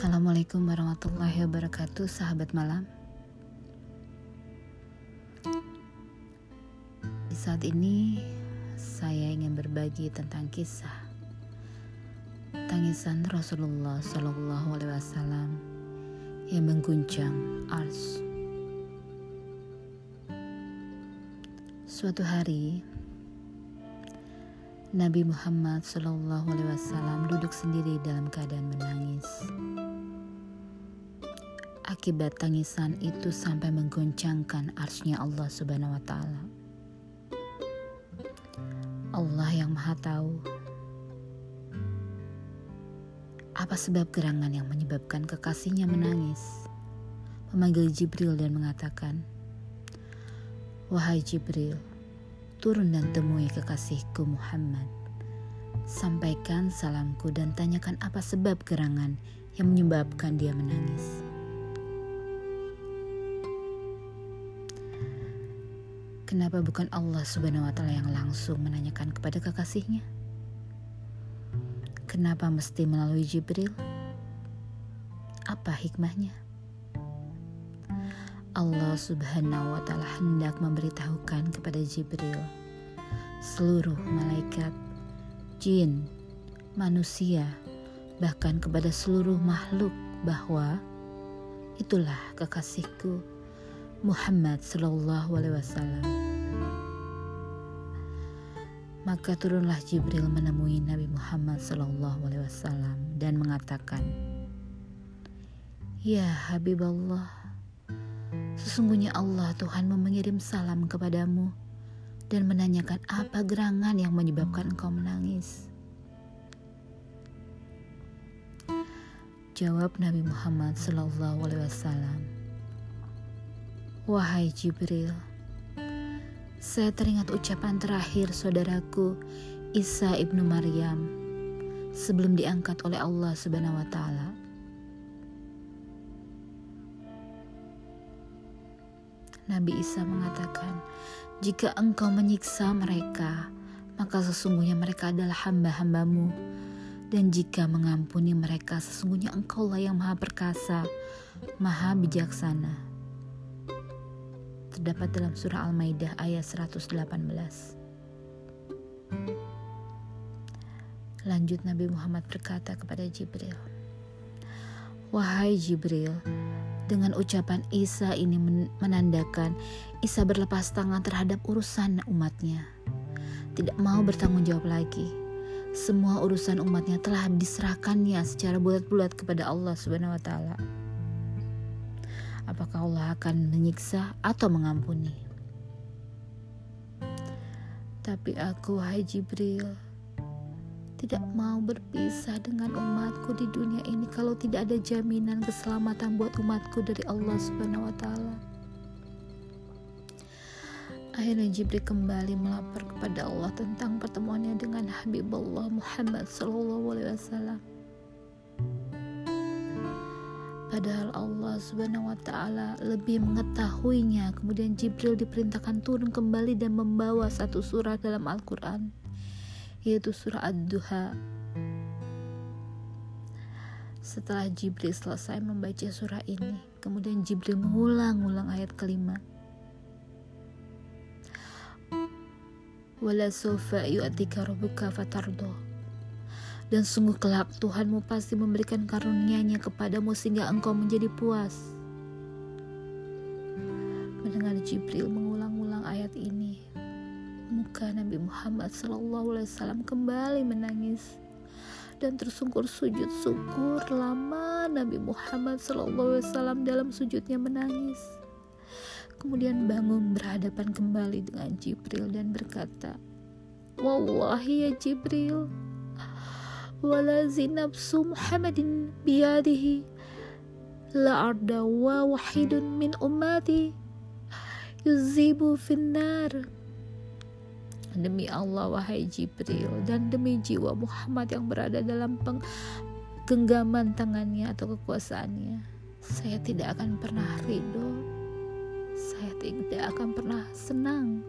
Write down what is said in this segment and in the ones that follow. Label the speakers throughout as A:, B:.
A: Assalamualaikum warahmatullahi wabarakatuh, sahabat malam. Di saat ini, saya ingin berbagi tentang kisah tangisan Rasulullah Shallallahu Alaihi Wasallam yang mengguncang ars. Suatu hari, Nabi Muhammad Shallallahu Alaihi Wasallam duduk sendiri dalam keadaan menangis. Akibat tangisan itu sampai menggoncangkan arsnya Allah Subhanahu Wa Taala. Allah yang Maha Tahu apa sebab gerangan yang menyebabkan kekasihnya menangis. Memanggil Jibril dan mengatakan, Wahai Jibril, turun dan temui kekasihku Muhammad. Sampaikan salamku dan tanyakan apa sebab gerangan yang menyebabkan dia menangis. Kenapa bukan Allah Subhanahu wa taala yang langsung menanyakan kepada kekasihnya? Kenapa mesti melalui Jibril? Apa hikmahnya? Allah Subhanahu wa Ta'ala hendak memberitahukan kepada Jibril, seluruh malaikat, jin, manusia, bahkan kepada seluruh makhluk bahwa itulah kekasihku Muhammad Sallallahu Alaihi Wasallam. Maka turunlah Jibril menemui Nabi Muhammad Sallallahu Alaihi Wasallam dan mengatakan, Ya Habib Allah, Sesungguhnya Allah Tuhan mengirim salam kepadamu dan menanyakan apa gerangan yang menyebabkan engkau menangis. Jawab Nabi Muhammad Sallallahu Alaihi Wasallam, Wahai Jibril, saya teringat ucapan terakhir saudaraku Isa ibnu Maryam sebelum diangkat oleh Allah Subhanahu Wa Taala. Nabi Isa mengatakan, "Jika engkau menyiksa mereka, maka sesungguhnya mereka adalah hamba-hambamu, dan jika mengampuni mereka, sesungguhnya engkaulah yang maha perkasa, maha bijaksana." Terdapat dalam surah Al-Maidah ayat 118. Lanjut Nabi Muhammad berkata kepada Jibril, "Wahai Jibril, dengan ucapan Isa ini menandakan Isa berlepas tangan terhadap urusan umatnya. Tidak mau bertanggung jawab lagi. Semua urusan umatnya telah diserahkannya secara bulat-bulat kepada Allah Subhanahu wa taala. Apakah Allah akan menyiksa atau mengampuni? Tapi aku, hai Jibril, tidak mau berpisah dengan umatku di dunia ini kalau tidak ada jaminan keselamatan buat umatku dari Allah Subhanahu wa taala. Akhirnya Jibril kembali melapor kepada Allah tentang pertemuannya dengan Habibullah Muhammad sallallahu alaihi wasallam. Padahal Allah Subhanahu wa taala lebih mengetahuinya. Kemudian Jibril diperintahkan turun kembali dan membawa satu surah dalam Al-Qur'an yaitu surah Ad-Duha. Setelah Jibril selesai membaca surah ini, kemudian Jibril mengulang-ulang ayat kelima. Wala sofa yu'atika rabbuka fatardo. Dan sungguh kelak Tuhanmu pasti memberikan karunia-Nya kepadamu sehingga engkau menjadi puas. Mendengar Jibril mengulang-ulang ayat ini, muka Nabi Muhammad SAW kembali menangis dan tersungkur sujud syukur lama Nabi Muhammad SAW dalam sujudnya menangis. Kemudian bangun berhadapan kembali dengan Jibril dan berkata, Wallahi ya Jibril, zinabsu Muhammadin biyadihi la arda wa wahidun min ummati yuzibu finnar Demi Allah wahai Jibril dan demi jiwa Muhammad yang berada dalam genggaman tangannya atau kekuasaannya. Saya tidak akan pernah ridho. Saya tidak akan pernah senang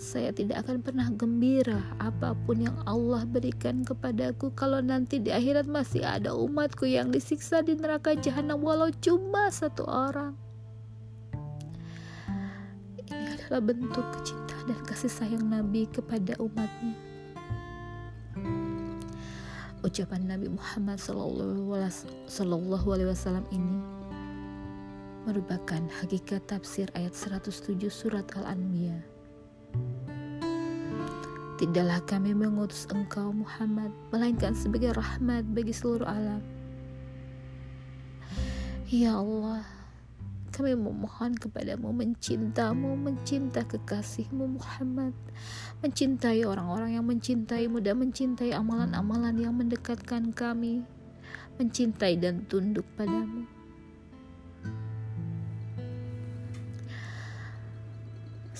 A: Saya tidak akan pernah gembira apa pun yang Allah berikan kepadaku kalau nanti di akhirat masih ada umatku yang disiksa di neraka jahanam walau cuma satu orang. Ini adalah bentuk kecintaan dan kasih sayang Nabi kepada umatnya. Ucapan Nabi Muhammad Wasallam ini merupakan hakikat tafsir ayat 107 surat Al-Anbiya Tidaklah kami mengutus engkau Muhammad Melainkan sebagai rahmat bagi seluruh alam. Ya Allah Kami memohon kepadamu mencintamu Mencinta kekasihmu Muhammad. Mencintai orang-orang yang mencintaimu Dan mencintai amalan-amalan yang mendekatkan kami. Mencintai dan tunduk padamu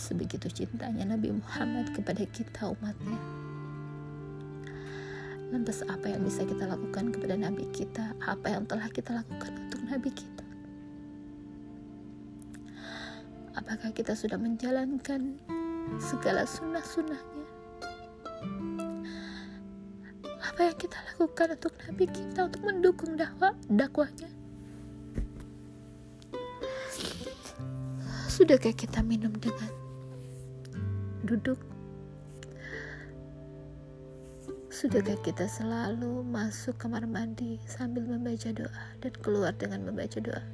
A: Sebegitu cintanya Nabi Muhammad kepada kita umatnya. Lantas apa yang bisa kita lakukan kepada Nabi kita? Apa yang telah kita lakukan untuk Nabi kita? Apakah kita sudah menjalankan segala sunnah-sunnahnya? Apa yang kita lakukan untuk Nabi kita untuk mendukung dakwah dakwahnya? Sudahkah kita minum dengan duduk. Sudahkah kita selalu masuk kamar mandi sambil membaca doa dan keluar dengan membaca doa?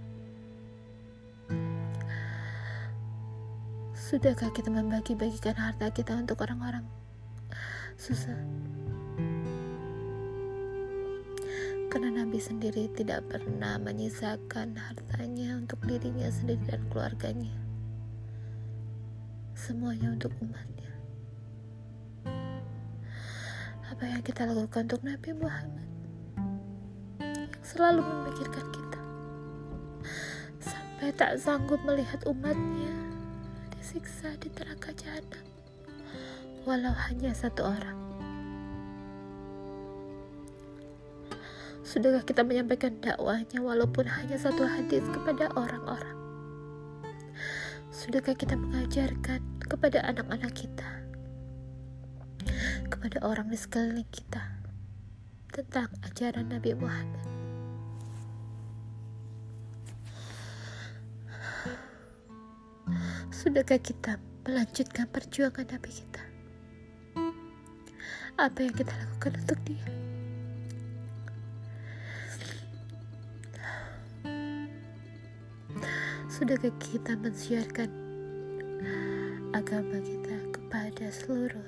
A: Sudahkah kita membagi-bagikan harta kita untuk orang-orang susah? Karena Nabi sendiri tidak pernah menyisakan hartanya untuk dirinya sendiri dan keluarganya semuanya untuk umatnya. Apa yang kita lakukan untuk Nabi Muhammad yang selalu memikirkan kita sampai tak sanggup melihat umatnya disiksa di neraka jahanam walau hanya satu orang. Sudahkah kita menyampaikan dakwahnya walaupun hanya satu hadis kepada orang-orang? Sudahkah kita mengajarkan kepada anak-anak kita, kepada orang di sekeliling kita tentang ajaran Nabi Muhammad. Sudahkah kita melanjutkan perjuangan Nabi kita? Apa yang kita lakukan untuk dia? Sudahkah kita mensiarkan agama kita kepada seluruh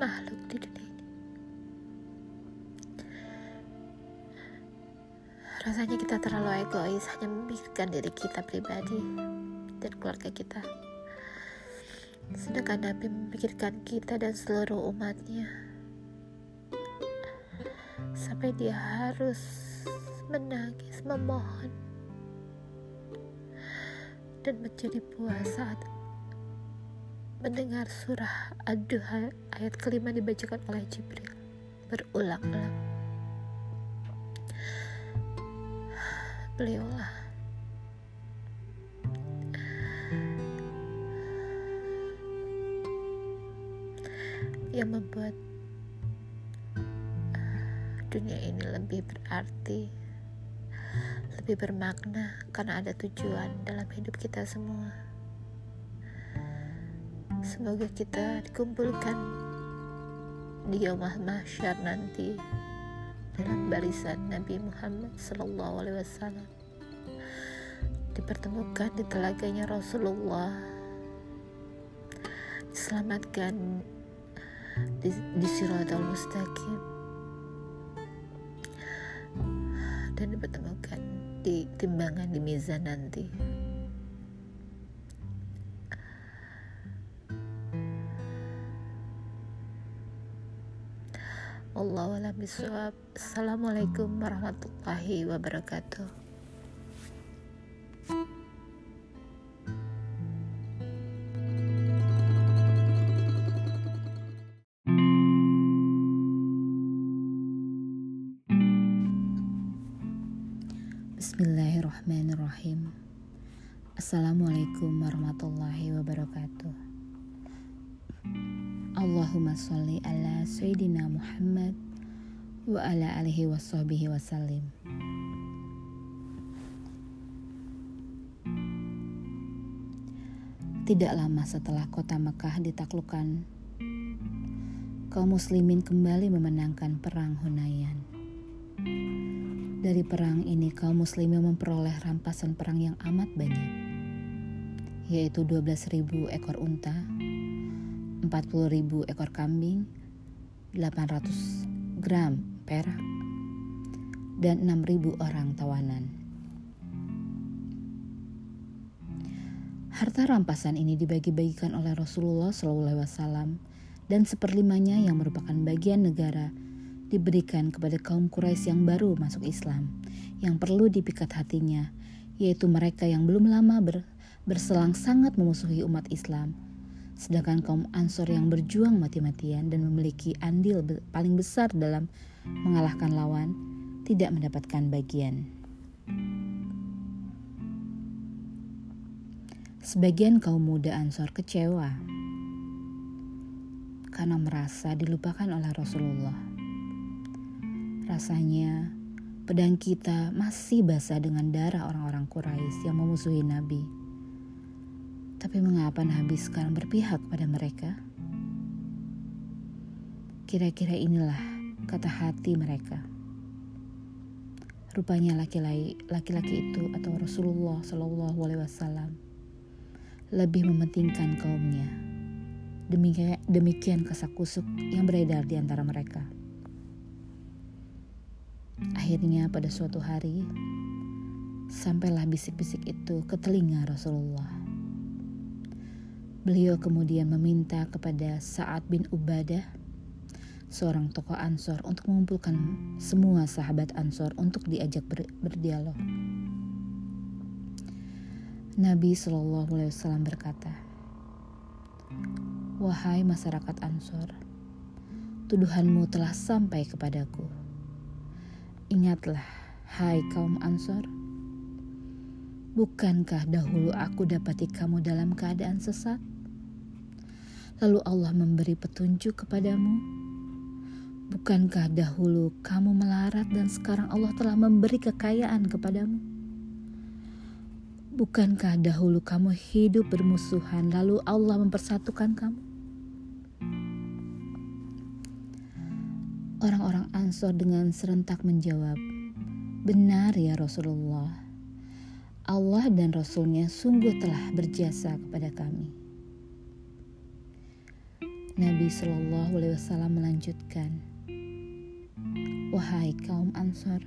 A: makhluk di dunia ini. Rasanya kita terlalu egois hanya memikirkan diri kita pribadi dan keluarga kita. Sedangkan Nabi memikirkan kita dan seluruh umatnya. Sampai dia harus menangis, memohon dan menjadi puas saat mendengar surah Ad-Duha ayat kelima dibacakan oleh Jibril berulang-ulang. Beliaulah yang membuat dunia ini lebih berarti, lebih bermakna karena ada tujuan dalam hidup kita semua. Semoga kita dikumpulkan di Yaumah Mahsyar nanti dalam barisan Nabi Muhammad Sallallahu Alaihi Wasallam. Dipertemukan di telaganya Rasulullah. Diselamatkan di, di Siratul Mustaqim. Dan dipertemukan di timbangan di mizan nanti. A'lam bishawab. Assalamualaikum warahmatullahi wabarakatuh. Bismillahirrahmanirrahim. Assalamualaikum warahmatullahi wabarakatuh. Allahumma sholli ala Sayyidina Muhammad wa ala alihi wa sahbihi wasallim. Tidak lama setelah kota Mekah ditaklukkan, kaum muslimin kembali memenangkan perang Hunayan. Dari perang ini kaum muslimin memperoleh rampasan perang yang amat banyak, yaitu 12.000 ekor unta, 40.000 ekor kambing, 800 gram perak, dan 6.000 orang tawanan. Harta rampasan ini dibagi-bagikan oleh Rasulullah SAW dan seperlimanya yang merupakan bagian negara diberikan kepada kaum Quraisy yang baru masuk Islam, yang perlu dipikat hatinya, yaitu mereka yang belum lama ber, berselang sangat memusuhi umat Islam, Sedangkan kaum Ansor yang berjuang mati-matian dan memiliki andil paling besar dalam mengalahkan lawan tidak mendapatkan bagian. Sebagian kaum muda Ansor kecewa karena merasa dilupakan oleh Rasulullah. Rasanya pedang kita masih basah dengan darah orang-orang Quraisy yang memusuhi Nabi tapi mengapa Nabi sekarang berpihak pada mereka? Kira-kira inilah kata hati mereka. Rupanya laki-laki itu atau Rasulullah Shallallahu Alaihi Wasallam lebih mementingkan kaumnya. Demikian, demikian yang beredar di antara mereka. Akhirnya pada suatu hari, sampailah bisik-bisik itu ke telinga Rasulullah. Beliau kemudian meminta kepada Sa'ad bin Ubadah, seorang tokoh Ansor, untuk mengumpulkan semua sahabat Ansor untuk diajak ber berdialog. Nabi Shallallahu Alaihi Wasallam berkata, Wahai masyarakat Ansor, tuduhanmu telah sampai kepadaku. Ingatlah, hai kaum Ansor, bukankah dahulu aku dapati kamu dalam keadaan sesat? lalu Allah memberi petunjuk kepadamu? Bukankah dahulu kamu melarat dan sekarang Allah telah memberi kekayaan kepadamu? Bukankah dahulu kamu hidup bermusuhan lalu Allah mempersatukan kamu? Orang-orang Ansor dengan serentak menjawab, Benar ya Rasulullah, Allah dan Rasulnya sungguh telah berjasa kepada kami. Nabi Shallallahu Alaihi Wasallam melanjutkan, Wahai kaum Ansor,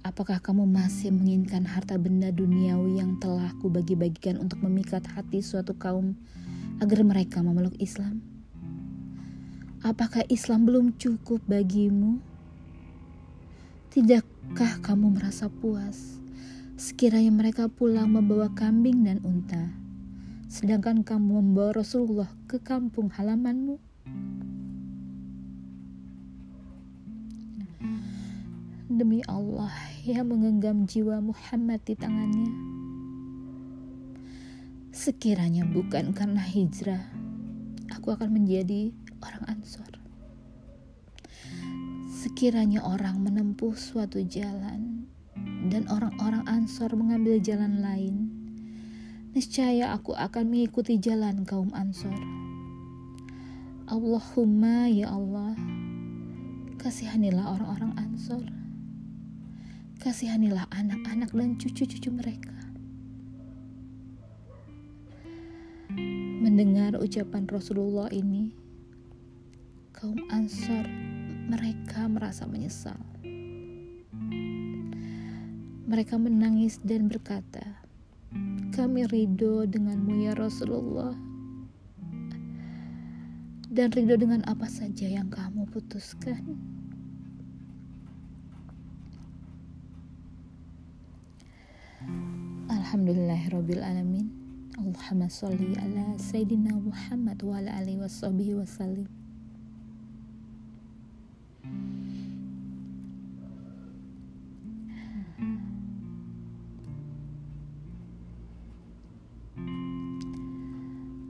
A: apakah kamu masih menginginkan harta benda duniawi yang telah kubagi-bagikan untuk memikat hati suatu kaum agar mereka memeluk Islam? Apakah Islam belum cukup bagimu? Tidakkah kamu merasa puas sekiranya mereka pulang membawa kambing dan unta? sedangkan kamu membawa Rasulullah ke kampung halamanmu? Demi Allah yang menggenggam jiwa Muhammad di tangannya. Sekiranya bukan karena hijrah, aku akan menjadi orang Ansor. Sekiranya orang menempuh suatu jalan dan orang-orang Ansor mengambil jalan lain, niscaya aku akan mengikuti jalan kaum Ansor. Allahumma ya Allah, kasihanilah orang-orang Ansor. Kasihanilah anak-anak dan cucu-cucu mereka. Mendengar ucapan Rasulullah ini, kaum Ansor mereka merasa menyesal. Mereka menangis dan berkata, kami ridho denganmu ya Rasulullah dan ridho dengan apa saja yang kamu putuskan. Alhamdulillahirabbil alamin. Allahumma sholli ala sayyidina Muhammad wa ala alihi wasallam.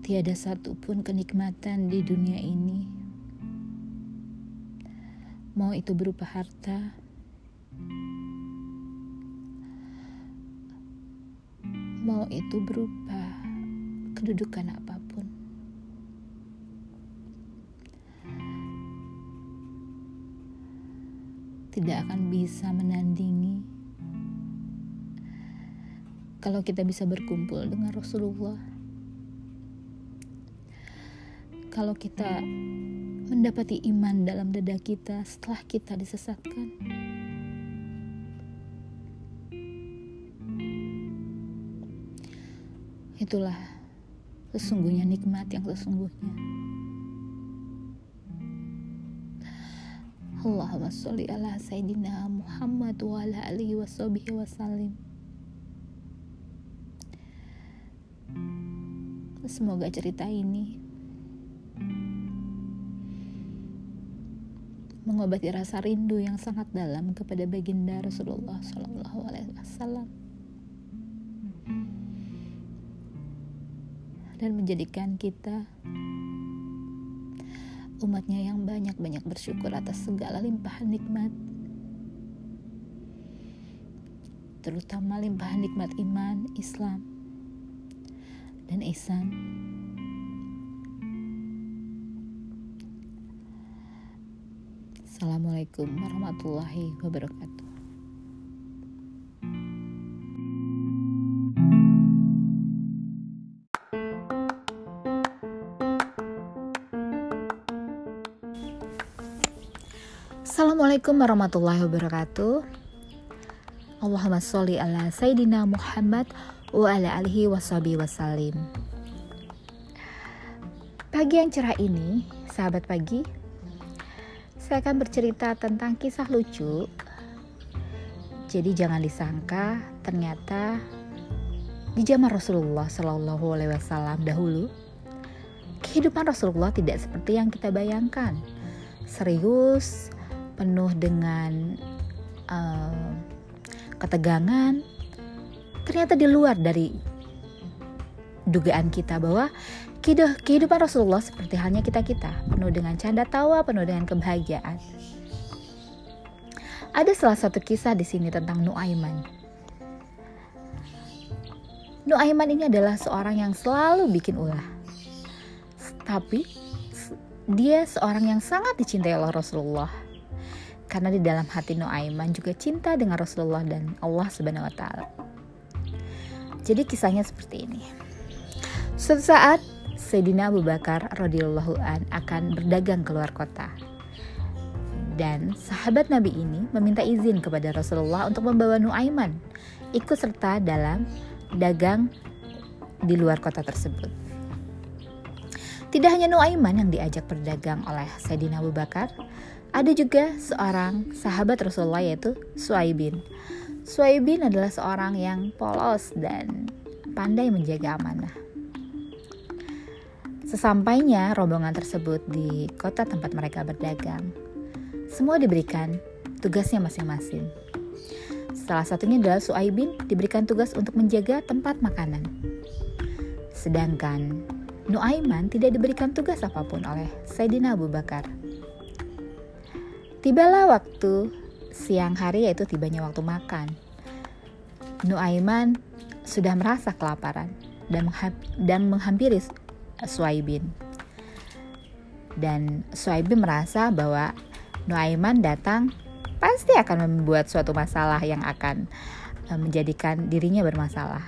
A: Tiada satupun kenikmatan di dunia ini, mau itu berupa harta, mau itu berupa kedudukan apa pun. Tidak akan bisa menandingi kalau kita bisa berkumpul dengan Rasulullah kalau kita mendapati iman dalam dada kita setelah kita disesatkan. Itulah sesungguhnya nikmat yang sesungguhnya. Allahumma sholli ala Sayyidina Muhammad wa ala alihi wa sahbihi wa salim. Semoga cerita ini mengobati rasa rindu yang sangat dalam kepada baginda Rasulullah Shallallahu Alaihi Wasallam dan menjadikan kita umatnya yang banyak-banyak bersyukur atas segala limpahan nikmat terutama limpahan nikmat iman, Islam, dan ihsan. Assalamualaikum warahmatullahi wabarakatuh. Assalamualaikum warahmatullahi wabarakatuh. Allahumma sholli ala Sayyidina Muhammad wa ala alihi washabi wasallim. Pagi yang cerah ini, sahabat pagi, saya akan bercerita tentang kisah lucu. Jadi jangan disangka ternyata di zaman Rasulullah Shallallahu Alaihi Wasallam dahulu kehidupan Rasulullah tidak seperti yang kita bayangkan. Serius, penuh dengan uh, ketegangan. Ternyata di luar dari dugaan kita bahwa kehidupan Rasulullah seperti halnya kita-kita, penuh dengan canda tawa, penuh dengan kebahagiaan. Ada salah satu kisah di sini tentang Nuaiman. Nuaiman ini adalah seorang yang selalu bikin ulah. Tapi dia seorang yang sangat dicintai oleh Rasulullah. Karena di dalam hati Nuaiman juga cinta dengan Rasulullah dan Allah Subhanahu wa taala. Jadi kisahnya seperti ini. Suatu saat Sayyidina Abu Bakar radhiyallahu an akan berdagang keluar kota. Dan sahabat Nabi ini meminta izin kepada Rasulullah untuk membawa Nuaiman ikut serta dalam dagang di luar kota tersebut. Tidak hanya Nuaiman yang diajak berdagang oleh Sayyidina Abu Bakar, ada juga seorang sahabat Rasulullah yaitu Suaibin. Suaibin adalah seorang yang polos dan pandai menjaga amanah. Sesampainya rombongan tersebut di kota tempat mereka berdagang, semua diberikan tugasnya masing-masing. Salah satunya adalah Suaibin diberikan tugas untuk menjaga tempat makanan. Sedangkan Nuaiman tidak diberikan tugas apa pun oleh Sayyidina Abu Bakar. Tibalah waktu siang hari yaitu tibanya waktu makan. Nuaiman sudah merasa kelaparan dan menghampiri Suaibin. Dan Suaibin merasa bahwa Nuaiman datang pasti akan membuat suatu masalah yang akan e, menjadikan dirinya bermasalah.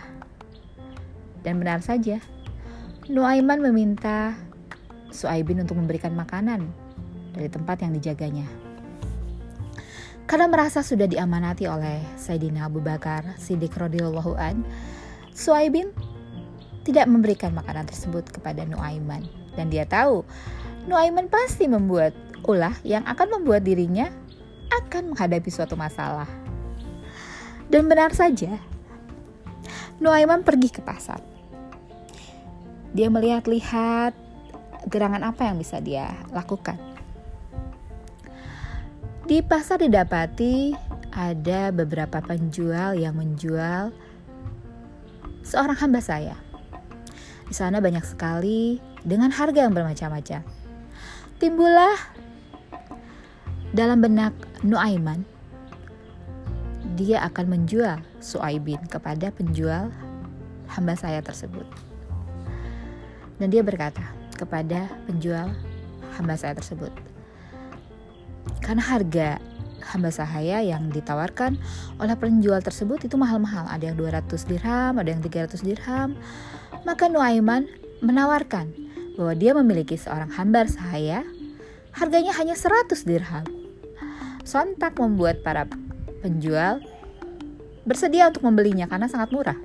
A: Dan benar saja, Nuaiman meminta Suaibin untuk memberikan makanan dari tempat yang dijaganya. Karena merasa sudah diamanati oleh Sayyidina Abu Bakar Siddiq radhiyallahu an, Suaibin tidak memberikan makanan tersebut kepada Nuaiman dan dia tahu Nuaiman pasti membuat ulah yang akan membuat dirinya akan menghadapi suatu masalah. Dan benar saja, Nuaiman pergi ke pasar. Dia melihat-lihat gerangan apa yang bisa dia lakukan. Di pasar didapati ada beberapa penjual yang menjual seorang hamba saya Di sana banyak sekali dengan harga yang bermacam-macam. Timbullah dalam benak Nuaiman dia akan menjual Suaibin kepada penjual hamba saya tersebut. Dan dia berkata kepada penjual hamba saya tersebut, karena harga hamba sahaya yang ditawarkan oleh penjual tersebut itu mahal-mahal. Ada yang 200 dirham, ada yang 300 dirham. Maka Nuaiman menawarkan bahwa dia memiliki seorang hamba sahaya, harganya hanya 100 dirham. Sontak membuat para penjual bersedia untuk membelinya karena sangat murah.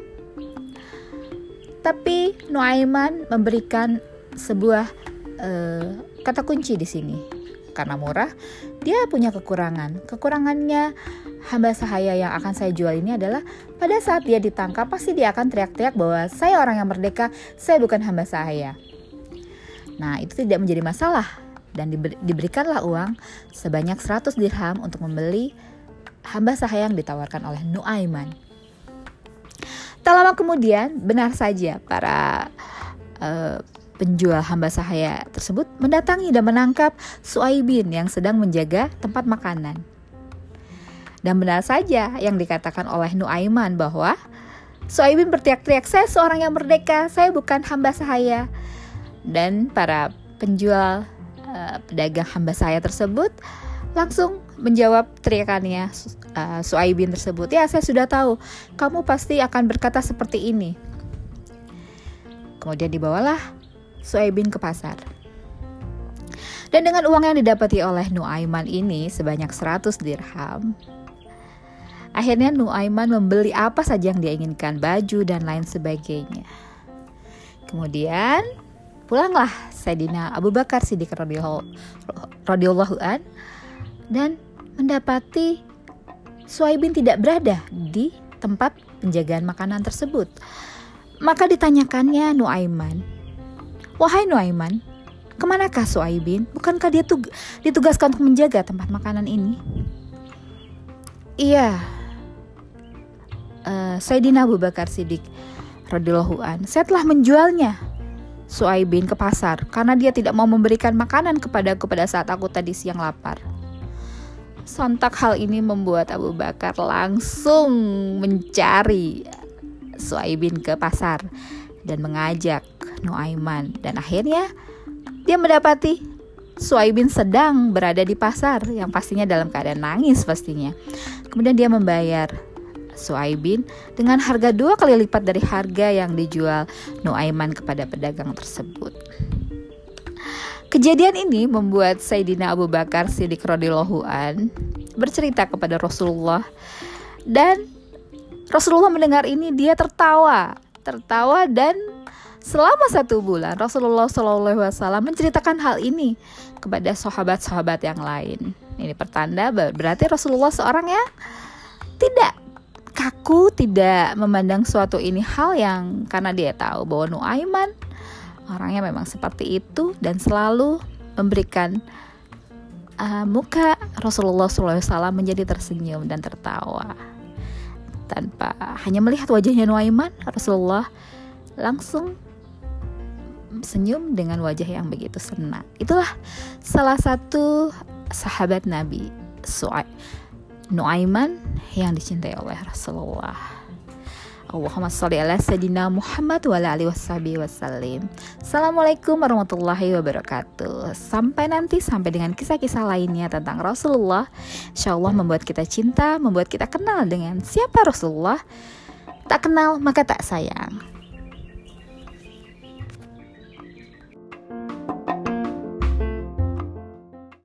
A: Tapi Nuaiman memberikan sebuah uh, kata kunci di sini. Karena murah, dia punya kekurangan. Kekurangannya hamba sahaya yang akan saya jual ini adalah pada saat dia ditangkap pasti dia akan teriak-teriak bahwa saya orang yang merdeka, saya bukan hamba sahaya. Nah, itu tidak menjadi masalah dan diberikanlah uang sebanyak 100 dirham untuk membeli hamba sahaya yang ditawarkan oleh Nuaiman. Tak lama kemudian, benar saja para uh, penjual hamba sahaya tersebut mendatangi dan menangkap Suaibin yang sedang menjaga tempat makanan. Dan benar saja yang dikatakan oleh Nuaiman bahwa Suaibin berteriak-teriak, saya seorang yang merdeka, saya bukan hamba sahaya. Dan para penjual uh, pedagang hamba sahaya tersebut langsung menjawab teriakannya uh, Suaibin tersebut. Ya, saya sudah tahu, kamu pasti akan berkata seperti ini. Kemudian dibawalah Suaibin ke pasar. Dan dengan uang yang didapati oleh Nuaiman ini sebanyak 100 dirham, akhirnya Nuaiman membeli apa saja yang dia inginkan, baju dan lain sebagainya. Kemudian pulanglah Sayyidina Abu Bakar Siddiq radhiyallahu an dan mendapati Suaibin tidak berada di tempat penjagaan makanan tersebut. Maka ditanyakannya Nuaiman, Wahai Nuaiman, ke manakah Suaibin? Bukankah dia tug ditugaskan untuk menjaga tempat makanan ini? Iya, uh, Sayyidina Abu Bakar Siddiq radhiyallahu an, saya telah menjualnya Suaibin ke pasar karena dia tidak mau memberikan makanan kepadaku pada saat aku tadi siang lapar. Sontak hal ini membuat Abu Bakar langsung mencari Suaibin ke pasar dan mengajak Nuaiman dan akhirnya dia mendapati Suaibin sedang berada di pasar yang pastinya dalam keadaan nangis pastinya. Kemudian dia membayar Suaibin dengan harga dua kali lipat dari harga yang dijual Nuaiman kepada pedagang tersebut. Kejadian ini membuat Sayyidina Abu Bakar Siddiq radhiyallahu an bercerita kepada Rasulullah dan Rasulullah mendengar ini dia tertawa, tertawa dan Selama satu bulan Rasulullah SAW menceritakan hal ini kepada sahabat-sahabat yang lain. Ini pertanda berarti Rasulullah seorang yang tidak kaku, tidak memandang suatu ini hal yang karena dia tahu bahwa Nuaiman orangnya memang seperti itu dan selalu memberikan uh, muka Rasulullah SAW menjadi tersenyum dan tertawa tanpa hanya melihat wajahnya Nuaiman Rasulullah langsung senyum dengan wajah yang begitu senang. Itulah salah satu sahabat Nabi Su'ai Nuaiman yang dicintai oleh Rasulullah. Allahumma sholli ala sayyidina Muhammad wa ala alihi wasallim. Assalamualaikum warahmatullahi wabarakatuh. Sampai nanti sampai dengan kisah-kisah lainnya tentang Rasulullah. Insyaallah membuat kita cinta, membuat kita kenal dengan siapa Rasulullah. Tak kenal maka tak sayang.